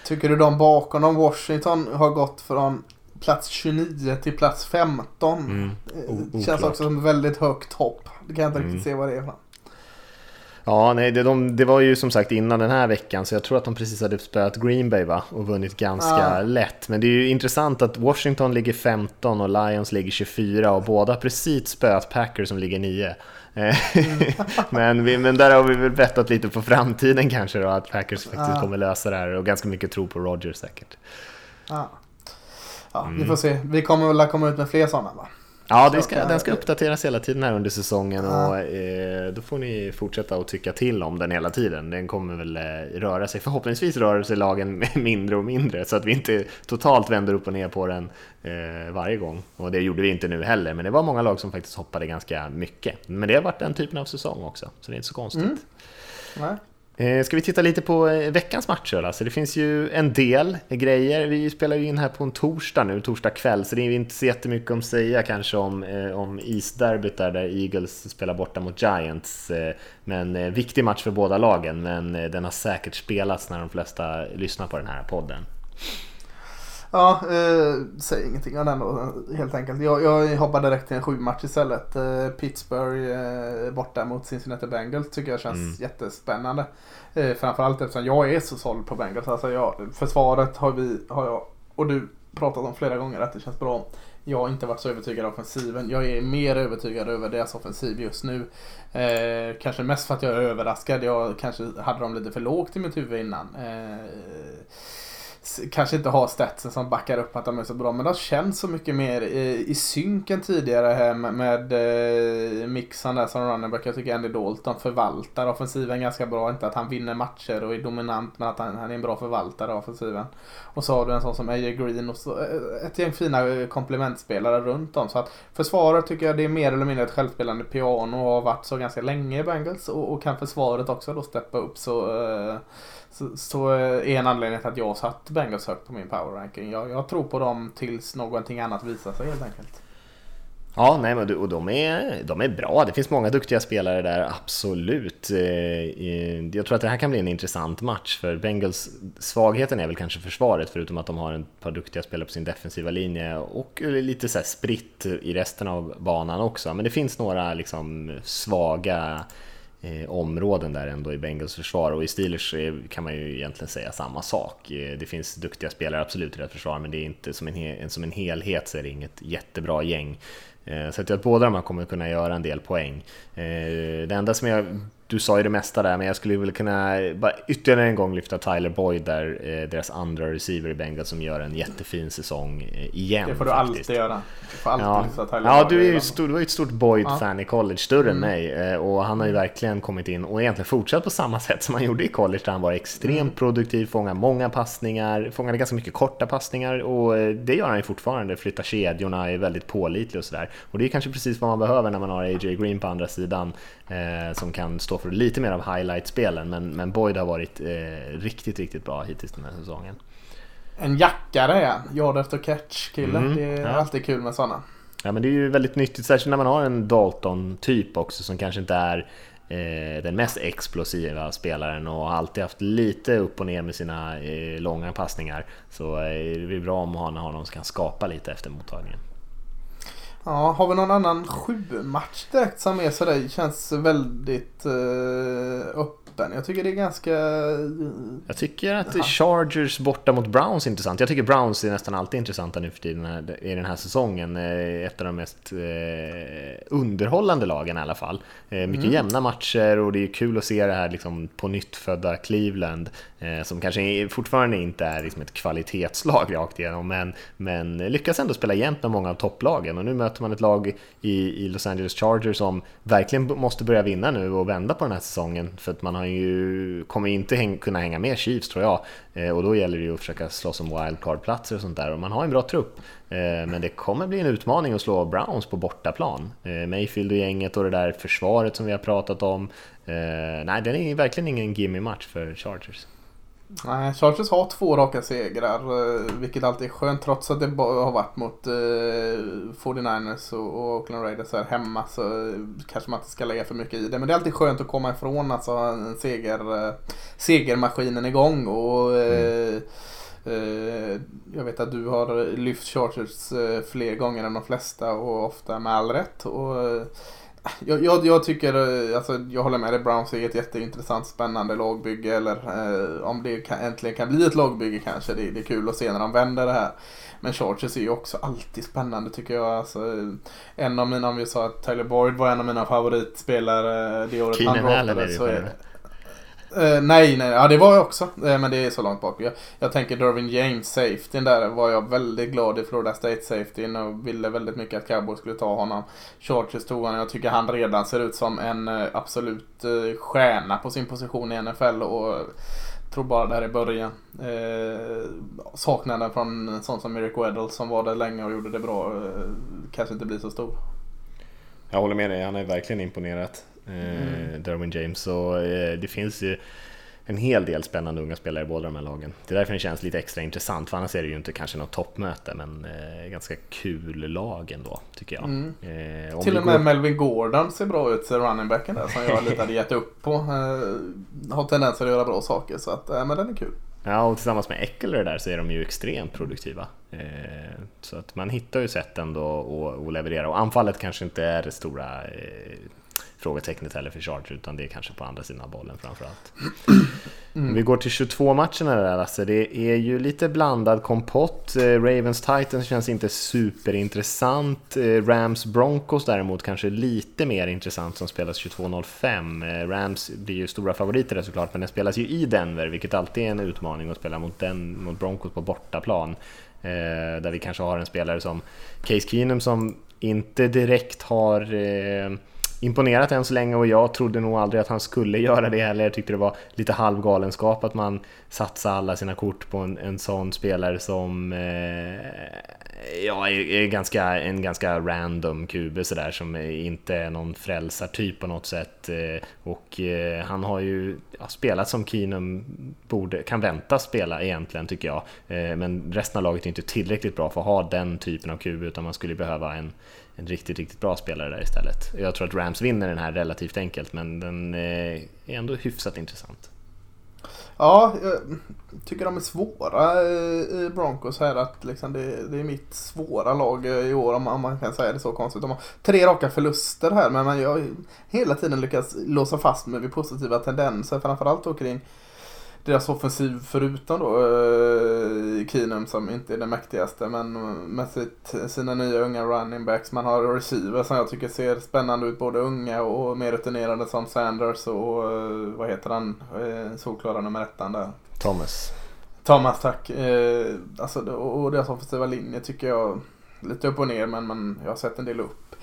Tycker du de bakom dem, Washington, har gått från plats 29 till plats 15? Mm. Eh, O- Känns också som ett väldigt högt hopp. Det kan jag inte Mm. riktigt se vad det är för. Ja, nej, det, de, det var ju som sagt innan den här veckan, så jag tror att de precis hade spöat Green Bay va? och vunnit ganska Ja. lätt. Men det är ju intressant att Washington ligger 15 och Lions ligger 24 och båda precis spöat Packers som ligger 9. Eh, [LAUGHS] men, vi, men där har vi väl bettat lite på framtiden kanske då, att Packers faktiskt Ja. kommer lösa det här och ganska mycket tro på Rodgers säkert. Ja. Ja, Mm. vi får se. Vi kommer väl att komma ut med fler sådana va? Ja, Så ska, den ska uppdateras hela tiden här under säsongen Ja. och eh, då får ni fortsätta att tycka till om den hela tiden. Den kommer väl eh, röra sig, förhoppningsvis rör sig lagen [LAUGHS] mindre och mindre så att vi inte totalt vänder upp och ner på den eh, varje gång. Och det gjorde vi inte nu heller, men det var många lag som faktiskt hoppade ganska mycket. Men det har varit den typen av säsong också, så det är inte så konstigt. Mm. Eh, ska vi titta lite på eh, veckans matcher? Alltså det finns ju en del grejer. Vi spelar ju in här på en torsdag nu, torsdag kväll, så det är inte så jättemycket att säga kanske om, eh, om isderbyt där, där Eagles spelar borta mot Giants. Men viktig match för båda lagen, men den har säkert spelats när de flesta lyssnar på den här podden. Ja, eh, säg ingenting om den då helt enkelt. Jag, jag hoppar direkt till en sju match istället. Eh, Pittsburgh eh, borta mot Cincinnati Bengals tycker jag känns Mm. jättespännande. Eh, framförallt eftersom jag är så såld på Bengals. Alltså jag, försvaret har, vi, har jag och du pratat om flera gånger att det känns bra. jag har inte varit så övertygad av offensiven. Jag är mer övertygad över deras offensiv just nu. Eh, kanske mest för att jag är överraskad. Jag kanske hade dem lite för lågt i mitt huvud innan. Eh, kanske inte har statsen som backar upp att de är så bra. Men de känns så mycket mer i, i synk än tidigare här med, med eh, mixen där som running back. Jag tycker Andy Dalton förvaltar offensiven ganska bra. Inte att han vinner matcher och är dominant men att han, han är en bra förvaltare av offensiven. Och så har du en sån som AJ Green och så, eh, ett gäng fina eh, komplementspelare runt om. Så att försvaret tycker jag det är mer eller mindre ett självspelande piano och har varit så ganska länge i Bengals. Och, och kan försvaret också då steppa upp så eh, så, så är en anledning till att jag satt Bengals högt på min power ranking. Jag, jag tror på dem tills någonting annat visar sig helt enkelt. Ja, nej, men och de är, de är bra. Det finns många duktiga spelare där, absolut. Eh, eh, jag tror att det här kan bli en intressant match, för Bengals svagheten är väl kanske försvaret, förutom att de har ett par duktiga spelare på sin defensiva linje och lite så spritt i resten av banan också. Men det finns några liksom svaga eh, områden där ändå i Bengals försvar och i Steelers kan man ju egentligen säga samma sak. Eh, det finns duktiga spelare absolut i det försvar men det är inte som en, som en helhet så är det inget jättebra gäng. Eh, så att jag att båda de här kommer kunna göra en del poäng. Eh, det enda som jag du sa ju det mesta där, men jag skulle väl kunna bara ytterligare en gång lyfta Tyler Boyd där, eh, deras andra receiver i Bengals som gör en jättefin säsong eh, igen. Det får du faktiskt. alltid göra. Du får alltid ja. lyfta Tyler ja, du, är ju stor, du var ju ett stort Boyd-fan ja. i college, större mm. än mig. Eh, och han har ju verkligen kommit in och egentligen fortsatt på samma [LAUGHS] sätt som han gjorde i college, där han var extremt mm. produktiv, fångade många passningar, fångade ganska mycket korta passningar och det gör han ju fortfarande, flyttar kedjorna, är väldigt pålitlig och sådär. Och det är kanske precis vad man behöver när man har AJ Green på andra sidan som kan stå för lite mer av highlight-spelen, men, men Boyd har varit eh, riktigt, riktigt bra hittills den här säsongen. En jackare är yard efter catch-kille. Mm, det är ja. alltid kul med sådana. Ja, men det är ju väldigt nyttigt, särskilt när man har en Dalton-typ också som kanske inte är eh, den mest explosiva spelaren och alltid haft lite upp och ner med sina eh, långa passningar. Så eh, det blir bra om man har någon som kan skapa lite efter mottagningen. Ja, har vi någon annan sju-match direkt som är sådär, känns väldigt uh, öppen? Jag tycker det är ganska... Jag tycker att ja. Chargers borta mot Browns är intressant. Jag tycker Browns är nästan alltid intressanta nu för tiden i den här säsongen. Eh, ett av de mest eh, underhållande lagen i alla fall. Mycket mm. jämna matcher och det är kul att se det här liksom, på nytt födda Cleveland Eh, som kanske fortfarande inte är liksom ett kvalitetslag rakt igenom men, men lyckas ändå spela jämnt med många av topplagen och nu möter man ett lag i, i Los Angeles Chargers som verkligen måste börja vinna nu och vända på den här säsongen för att man har ju, kommer inte häng, kunna hänga med Chiefs tror jag eh, och då gäller det ju att försöka slåss om wildcard-platser och sånt där och man har en bra trupp eh, men det kommer bli en utmaning att slå Browns på bortaplan. Mayfield och gänget och det där försvaret som vi har pratat om. Nej, det är verkligen ingen gimme-match för Chargers. Nej, Chargers har två raka segrar, eh, vilket alltid är skönt trots att det har varit mot eh, 49ers och, och Oakland Raiders här hemma så kanske man inte ska lägga för mycket i det. Men det är alltid skönt att komma ifrån alltså en seger, eh, segermaskinen igång och mm. jag vet att du har lyft Chargers fler gånger än de flesta och ofta med all rätt. Och, jag, jag, jag, tycker, eh, alltså, jag håller med dig, Browns är ett jätteintressant spännande lagbygge. Eller eh, om det kan, äntligen kan bli ett lagbygge kanske. Det, det, är kul att se när de vänder det här. Men Chargers är ju också alltid spännande tycker jag. Alltså, en av mina, om vi sa att Tyler Boyd var en av mina favoritspelare det året Keenan han droppade. Så är, Eh, nej, nej, ja det var jag också. Uh, men det är så långt bak. Jag, jag tänker Dervin James, safetyn där var jag väldigt glad i Florida State safetyn och ville väldigt mycket att Cowboys skulle ta honom. Chargers tog honom. Jag tycker han redan ser ut som en uh, absolut uh, stjärna på sin position i NFL och tror bara det här är början. Eh, saknaden från en sån som Eric Weddle som var där länge och gjorde det bra kanske inte blir så stor. Jag håller med dig, han är verkligen imponerat. Mm. Derwin James. Och eh, det finns ju en hel del spännande unga spelare i båda de här lagen. Det är därför det känns lite extra intressant, för annars är det ju inte kanske något toppmöte, men eh, ganska kul lag ändå, tycker jag. Mm. Eh, Till och med går... Melvin Gordon ser bra ut, runningbacken där, som jag lite hade gett upp på. Eh, har tendens att göra bra saker, så att, eh, men den är kul. Ja, och tillsammans med Eckler där så är de ju extremt produktiva. Eh, så att man hittar ju sätt ändå att leverera, och anfallet kanske inte är det stora frågetecknet heller för Chargers utan det är kanske på andra sidan av bollen framförallt. Mm. Vi går till 22 matcherna där alltså. Det är ju lite blandad kompott. Eh, Ravens Titans känns inte superintressant. Eh, Rams Broncos däremot kanske lite mer intressant som spelas 22.05. Eh, Rams blir ju stora favoriter såklart men den spelas ju i Denver vilket alltid är en utmaning att spela mot, den, mot Broncos på bortaplan. Där vi kanske har en spelare som Case Keenum som inte direkt har imponerat än så länge och jag trodde nog aldrig att han skulle göra det heller. Jag tyckte det var lite halvgalenskap att man satsar alla sina kort på en, en sån spelare som eh, ja, är, ganska, en ganska random Kube sådär som inte är någon frälsartyp på något sätt. Eh, och eh, han har ju ja, spelat som Keenum borde, kan väntas spela egentligen tycker jag. Eh, men resten av laget är inte tillräckligt bra för att ha den typen av kub utan man skulle behöva en en riktigt, riktigt bra spelare där istället. Jag tror att Rams vinner den här relativt enkelt, men den eh, är ändå hyfsat intressant. Ja, jag tycker de är svåra i Broncos här. Att liksom det, det är mitt svåra lag i år om man kan säga det så konstigt. De har tre raka förluster här men jag har hela tiden lyckats låsa fast mig vid positiva tendenser. Framförallt då kring deras offensiv förutom då uh, Keenum som inte är den mäktigaste men med sitt, sina nya unga running backs. Man har receiver som jag tycker ser spännande ut. Både unga och mer rutinerade som Sanders och uh, vad heter han? Uh, solklara nummer ettan där. Thomas. Thomas tack. Uh, alltså, och deras offensiva linje tycker jag lite upp och ner men man, jag har sett en del upp.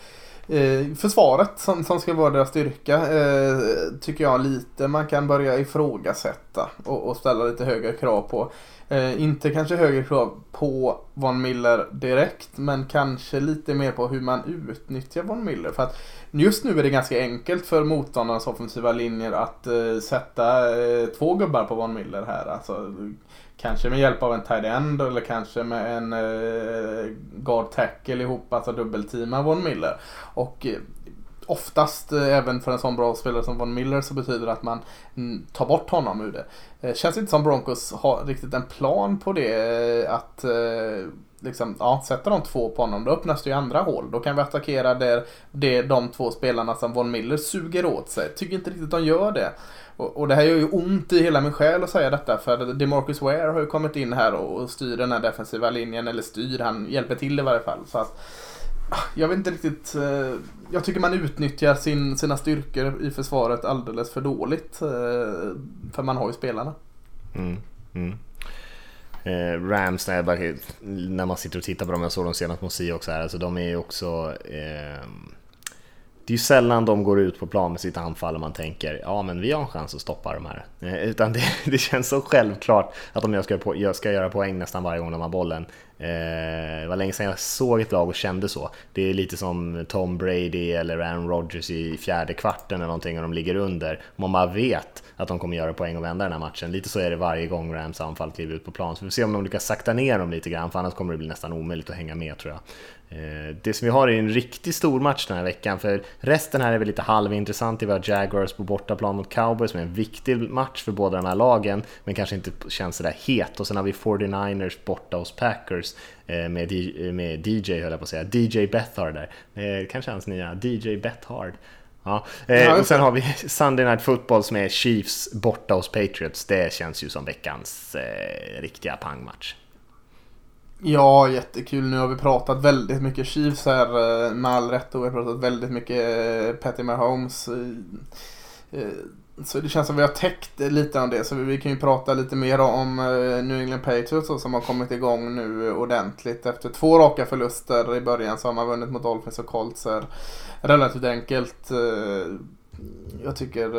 Eh, försvaret som, som ska vara deras styrka eh, tycker jag lite man kan börja ifrågasätta och, och ställa lite högre krav på. Eh, inte kanske högre krav på Von Miller direkt men kanske lite mer på hur man utnyttjar Von Miller. För att just nu är det ganska enkelt för motståndarnas offensiva linjer att eh, sätta eh, två gubbar på Von Miller här. Alltså, Kanske med hjälp av en tight end eller kanske med en eh, guard tackle ihop, alltså dubbelteama Von Miller. Och eh, oftast eh, även för en sån bra spelare som Von Miller så betyder det att man mm, tar bort honom ur det. Eh, känns inte som Broncos har riktigt en plan på det. Eh, att eh, liksom, ja, sätter de två på honom då öppnas det ju andra hål. Då kan vi attackera där, det, de två spelarna som Von Miller suger åt sig. Tycker inte riktigt de gör det. Och, och, det här gör ju ont i hela min själ att säga detta för DeMarcus Ware har ju kommit in här och styr den här defensiva linjen, eller styr, han hjälper till i varje fall. Så att, ah, jag vet inte riktigt. Eh, jag tycker man utnyttjar sin, sina styrkor i försvaret alldeles för dåligt. Eh, för man har ju spelarna. Mm, mm. Eh, Rams, när, bara, när, man sitter och tittar på dem, jag såg dem senast mot Seahawks här, alltså de är ju också eh, det är ju sällan de går ut på plan med sitt anfall och man tänker ja men vi har en chans att stoppa de här. Eh, utan det, [LAUGHS] det känns så självklart att de ska, på, jag ska göra poäng nästan varje gång de har bollen. Eh, det var länge sedan jag såg ett lag och kände så. Det är lite som Tom Brady eller Aaron Rodgers i fjärde kvarten eller någonting och de ligger under. Man bara vet att de kommer göra poäng och vända den här matchen. Lite så är det varje gång Rams anfall kliver ut på plan. Så vi får se om de lyckas sakta ner dem lite grann för annars kommer det bli nästan omöjligt att hänga med tror jag. Eh, det som vi har är en riktigt stor match den här veckan, för resten här är väl lite halvintressant. Vi har Jaguars på bortaplan mot Cowboys, som är en viktig match för båda de här lagen, men kanske inte känns sådär het. Och sen har vi 49ers borta hos Packers eh, med, med DJ, höll jag på att säga, DJ Bethard där. Eh, kanske hans nya DJ Bethard. Ja. och sen har vi Sunday Night Football som är Chiefs borta hos Patriots. Det känns ju som veckans eh, riktiga pangmatch. Ja, jättekul. Nu har vi pratat väldigt mycket Chiefs här eh, med all rätt och vi har pratat väldigt mycket eh, Patty Mahomes. Eh, så det känns som vi har täckt lite av det. Så vi kan ju prata lite mer om New England Patriots som har kommit igång nu ordentligt. Efter två raka förluster i början så har man vunnit mot Dolphins och Colts. Relativt enkelt. Jag tycker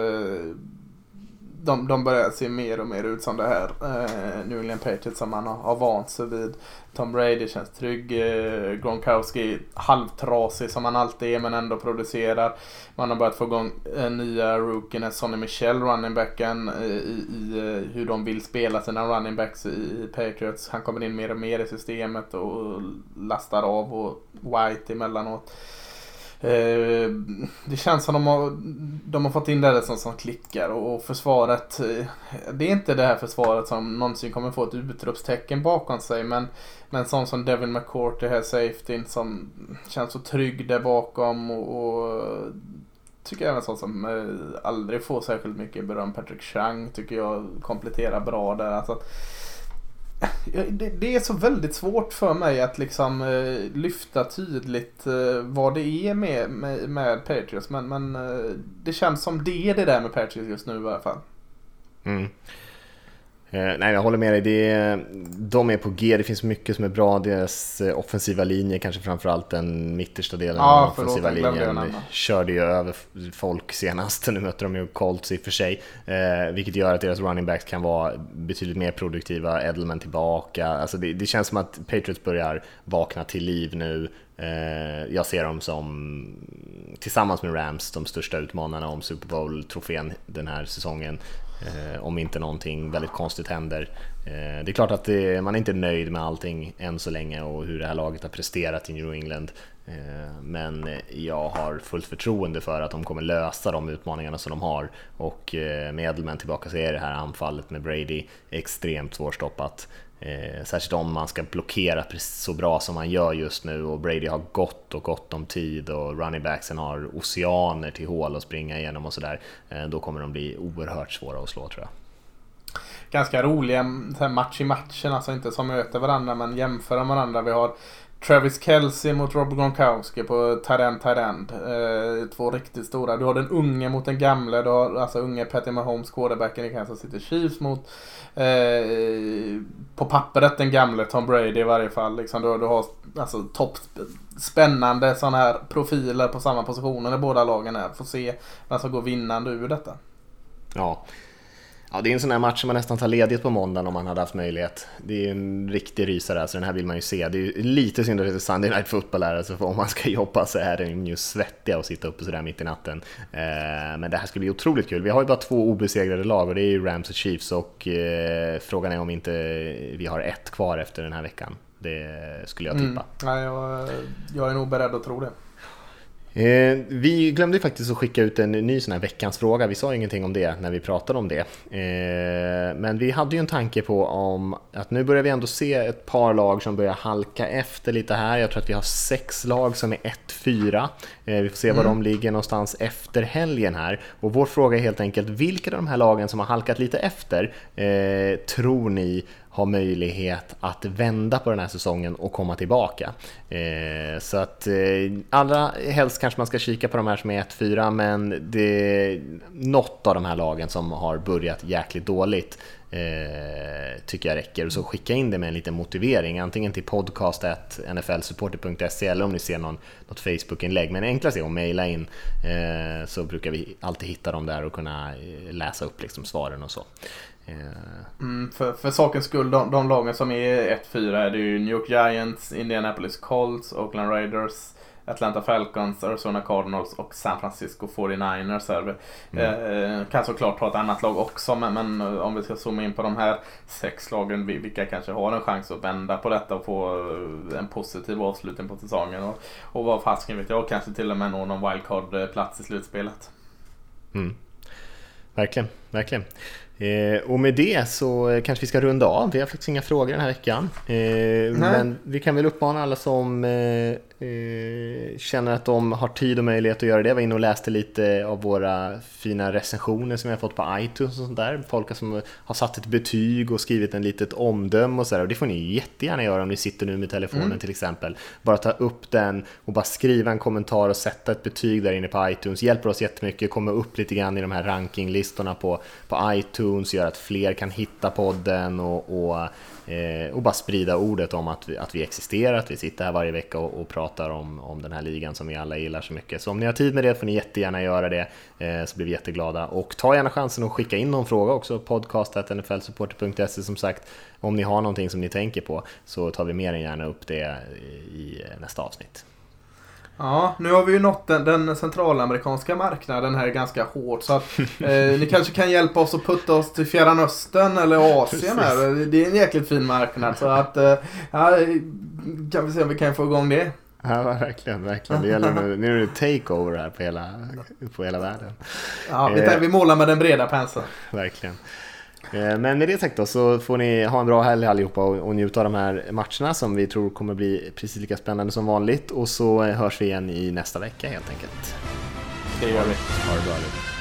de, de börjar se mer och mer ut som det här eh, New England Patriots som man har, har vant sig vid. Tom Brady känns trygg. Eh, Gronkowski halvtrasig som han alltid är men ändå producerar. Man har börjat få igång eh, nya rookien Sonny Michel, running backen eh, i, i eh, hur de vill spela sina running backs i Patriots. Han kommer in mer och mer i systemet och lastar av och White emellanåt. Eh, det känns som de har, de har fått in det som, som klickar och försvaret. Eh, det är inte det här försvaret som någonsin kommer få ett utropstecken bakom sig. Men, men sån som Devin McCourt, det här safetyn som känns så trygg där bakom. Och, och tycker även sån som eh, aldrig får särskilt mycket beröm. Patrick Chang tycker jag kompletterar bra där. Alltså det, det, är så väldigt svårt för mig att liksom eh, lyfta tydligt eh, vad det är med, med, med Patriots. Men, men eh, det känns som det är det där med Patriots just nu i alla fall. Mm. Eh, nej, jag håller med dig. Det de är på G, det finns mycket som är bra. Deras eh, offensiva linje, kanske framförallt den mittersta delen ja, av offensiva linjen, körde ju över folk senast. [LAUGHS] Nu möter de ju Colts i och för sig, eh, vilket gör att deras running backs kan vara betydligt mer produktiva. Edelman tillbaka. Alltså det, det känns som att Patriots börjar vakna till liv nu. Eh, jag ser dem som, tillsammans med Rams, de största utmanarna om Super Bowl-trofén den här säsongen. Eh, om inte någonting väldigt konstigt händer. Eh, det är klart att det, man är inte nöjd med allting än så länge och hur det här laget har presterat i New England. Eh, men jag har fullt förtroende för att de kommer lösa de utmaningarna som de har och eh, med Edelman tillbaka så är det här anfallet med Brady extremt svårstoppat. Eh, särskilt om man ska blockera så bra som man gör just nu och Brady har gott och gott om tid och running backsen har oceaner till hål att springa igenom och sådär. Eh, då kommer de bli oerhört svåra att slå tror jag. Ganska roliga mm, match i matchen, alltså inte som möter varandra men jämföra varandra. Vi har Travis Kelce mot Rob Gronkowski på Tarend Tarend. Eh, två riktigt stora. Du har den unge mot den gamle. Du har alltså unge Patty Mahomes, quarterbacken i Kansas City Chiefs mot eh, på pappret den gamle Tom Brady i varje fall. Liksom, du, du har alltså topp spännande sådana här profiler på samma positioner i båda lagen här. Får se vem som går vinnande ur detta. Ja, Ja, det är en sån här match som man nästan tar ledigt på måndagen om man hade haft möjlighet. Det är en riktig rysare, så den här vill man ju se. Det är lite synd att det är Sunday Night Football här, alltså för om man ska [LAUGHS] jobba så är den ju svettiga och sitta uppe sådär mitt i natten. Eh, men det här ska bli otroligt kul. Vi har ju bara två obesegrade lag och det är ju Rams och Chiefs och eh, frågan är om inte vi har ett kvar efter den här veckan. Det skulle jag tippa. Mm. Ja, jag, jag är nog beredd att tro det. Eh, vi glömde faktiskt att skicka ut en ny sån här veckans fråga. Vi sa ingenting om det när vi pratade om det. Eh, men vi hade ju en tanke på om att nu börjar vi ändå se ett par lag som börjar halka efter lite här. Jag tror att vi har sex lag som är 1-4. Eh, vi får se var mm. de ligger någonstans efter helgen här. Och vår fråga är helt enkelt, vilka av de här lagen som har halkat lite efter eh, tror ni har möjlighet att vända på den här säsongen och komma tillbaka. Eh, så att eh, allra helst kanske man ska kika på de här som är 1-4 men det är något av de här lagen som har börjat jäkligt dåligt eh, tycker jag räcker. Så skicka in det med en liten motivering, antingen till podcast.nflsupporter.se eller om ni ser någon, något Facebook-inlägg. Men enklast är att mejla in eh, så brukar vi alltid hitta dem där och kunna eh, läsa upp liksom svaren och så. Mm, för, för sakens skull, de, de lagen som är 1-4 är det ju New York Giants, Indianapolis Colts, Oakland Raiders, Atlanta Falcons, Arizona Cardinals och San Francisco 49ers. Här. Mm. Eh, kan såklart ha ett annat lag också men, men, om vi ska zooma in på de här sex lagen vilka kanske har en chans att vända på detta och få eh, en positiv avslutning på säsongen. Och, och vad fasken vet jag, kanske till och med nå någon wildcard-plats i slutspelet. Mm. Verkligen, verkligen. Eh, och med det så kanske vi ska runda av. Vi har faktiskt inga frågor den här veckan. Eh, men vi kan väl uppmana alla som eh, Eh, känner att de har tid och möjlighet att göra det. Jag var inne och läste lite av våra fina recensioner som vi har fått på iTunes och sånt där. Folk som har satt ett betyg och skrivit en litet omdöme och sådär. Och det får ni jättegärna göra om ni sitter nu med telefonen mm. till exempel. Bara ta upp den och bara skriva en kommentar och sätta ett betyg där inne på iTunes. Hjälper oss jättemycket, kommer upp lite grann i de här rankinglistorna på, på iTunes, gör att fler kan hitta podden och, och Eh, och bara sprida ordet om att vi, att vi existerar, att vi sitter här varje vecka och, och, pratar om, om den här ligan som vi alla gillar så mycket. Så om ni har tid med det får ni jättegärna göra det, eh, så blir vi jätteglada. Och ta gärna chansen att skicka in någon fråga också, podcast.nflsupporter.se som sagt. Om ni har någonting som ni tänker på så tar vi mer än gärna upp det i eh, nästa avsnitt. Ja, nu har vi ju nått den, den centralamerikanska marknaden här ganska hårt. Så att [LAUGHS] eh, ni kanske kan hjälpa oss att putta oss till Fjärran Östern eller Asien här. Det är en jäkligt fin marknad. Så att, eh, ja, kan vi se om vi kan få igång det. Ja, verkligen. verkligen. Det gäller nu, nu är det takeover här på hela, på hela världen. Ja, vi, tar, vi målar med den breda penseln. Verkligen. Eh, men med det sagt då så får ni ha en bra helg allihopa och, njuta av de här matcherna som vi tror kommer bli precis lika spännande som vanligt och så hörs vi igen i nästa vecka helt enkelt. Det gör vi. Ha det bra.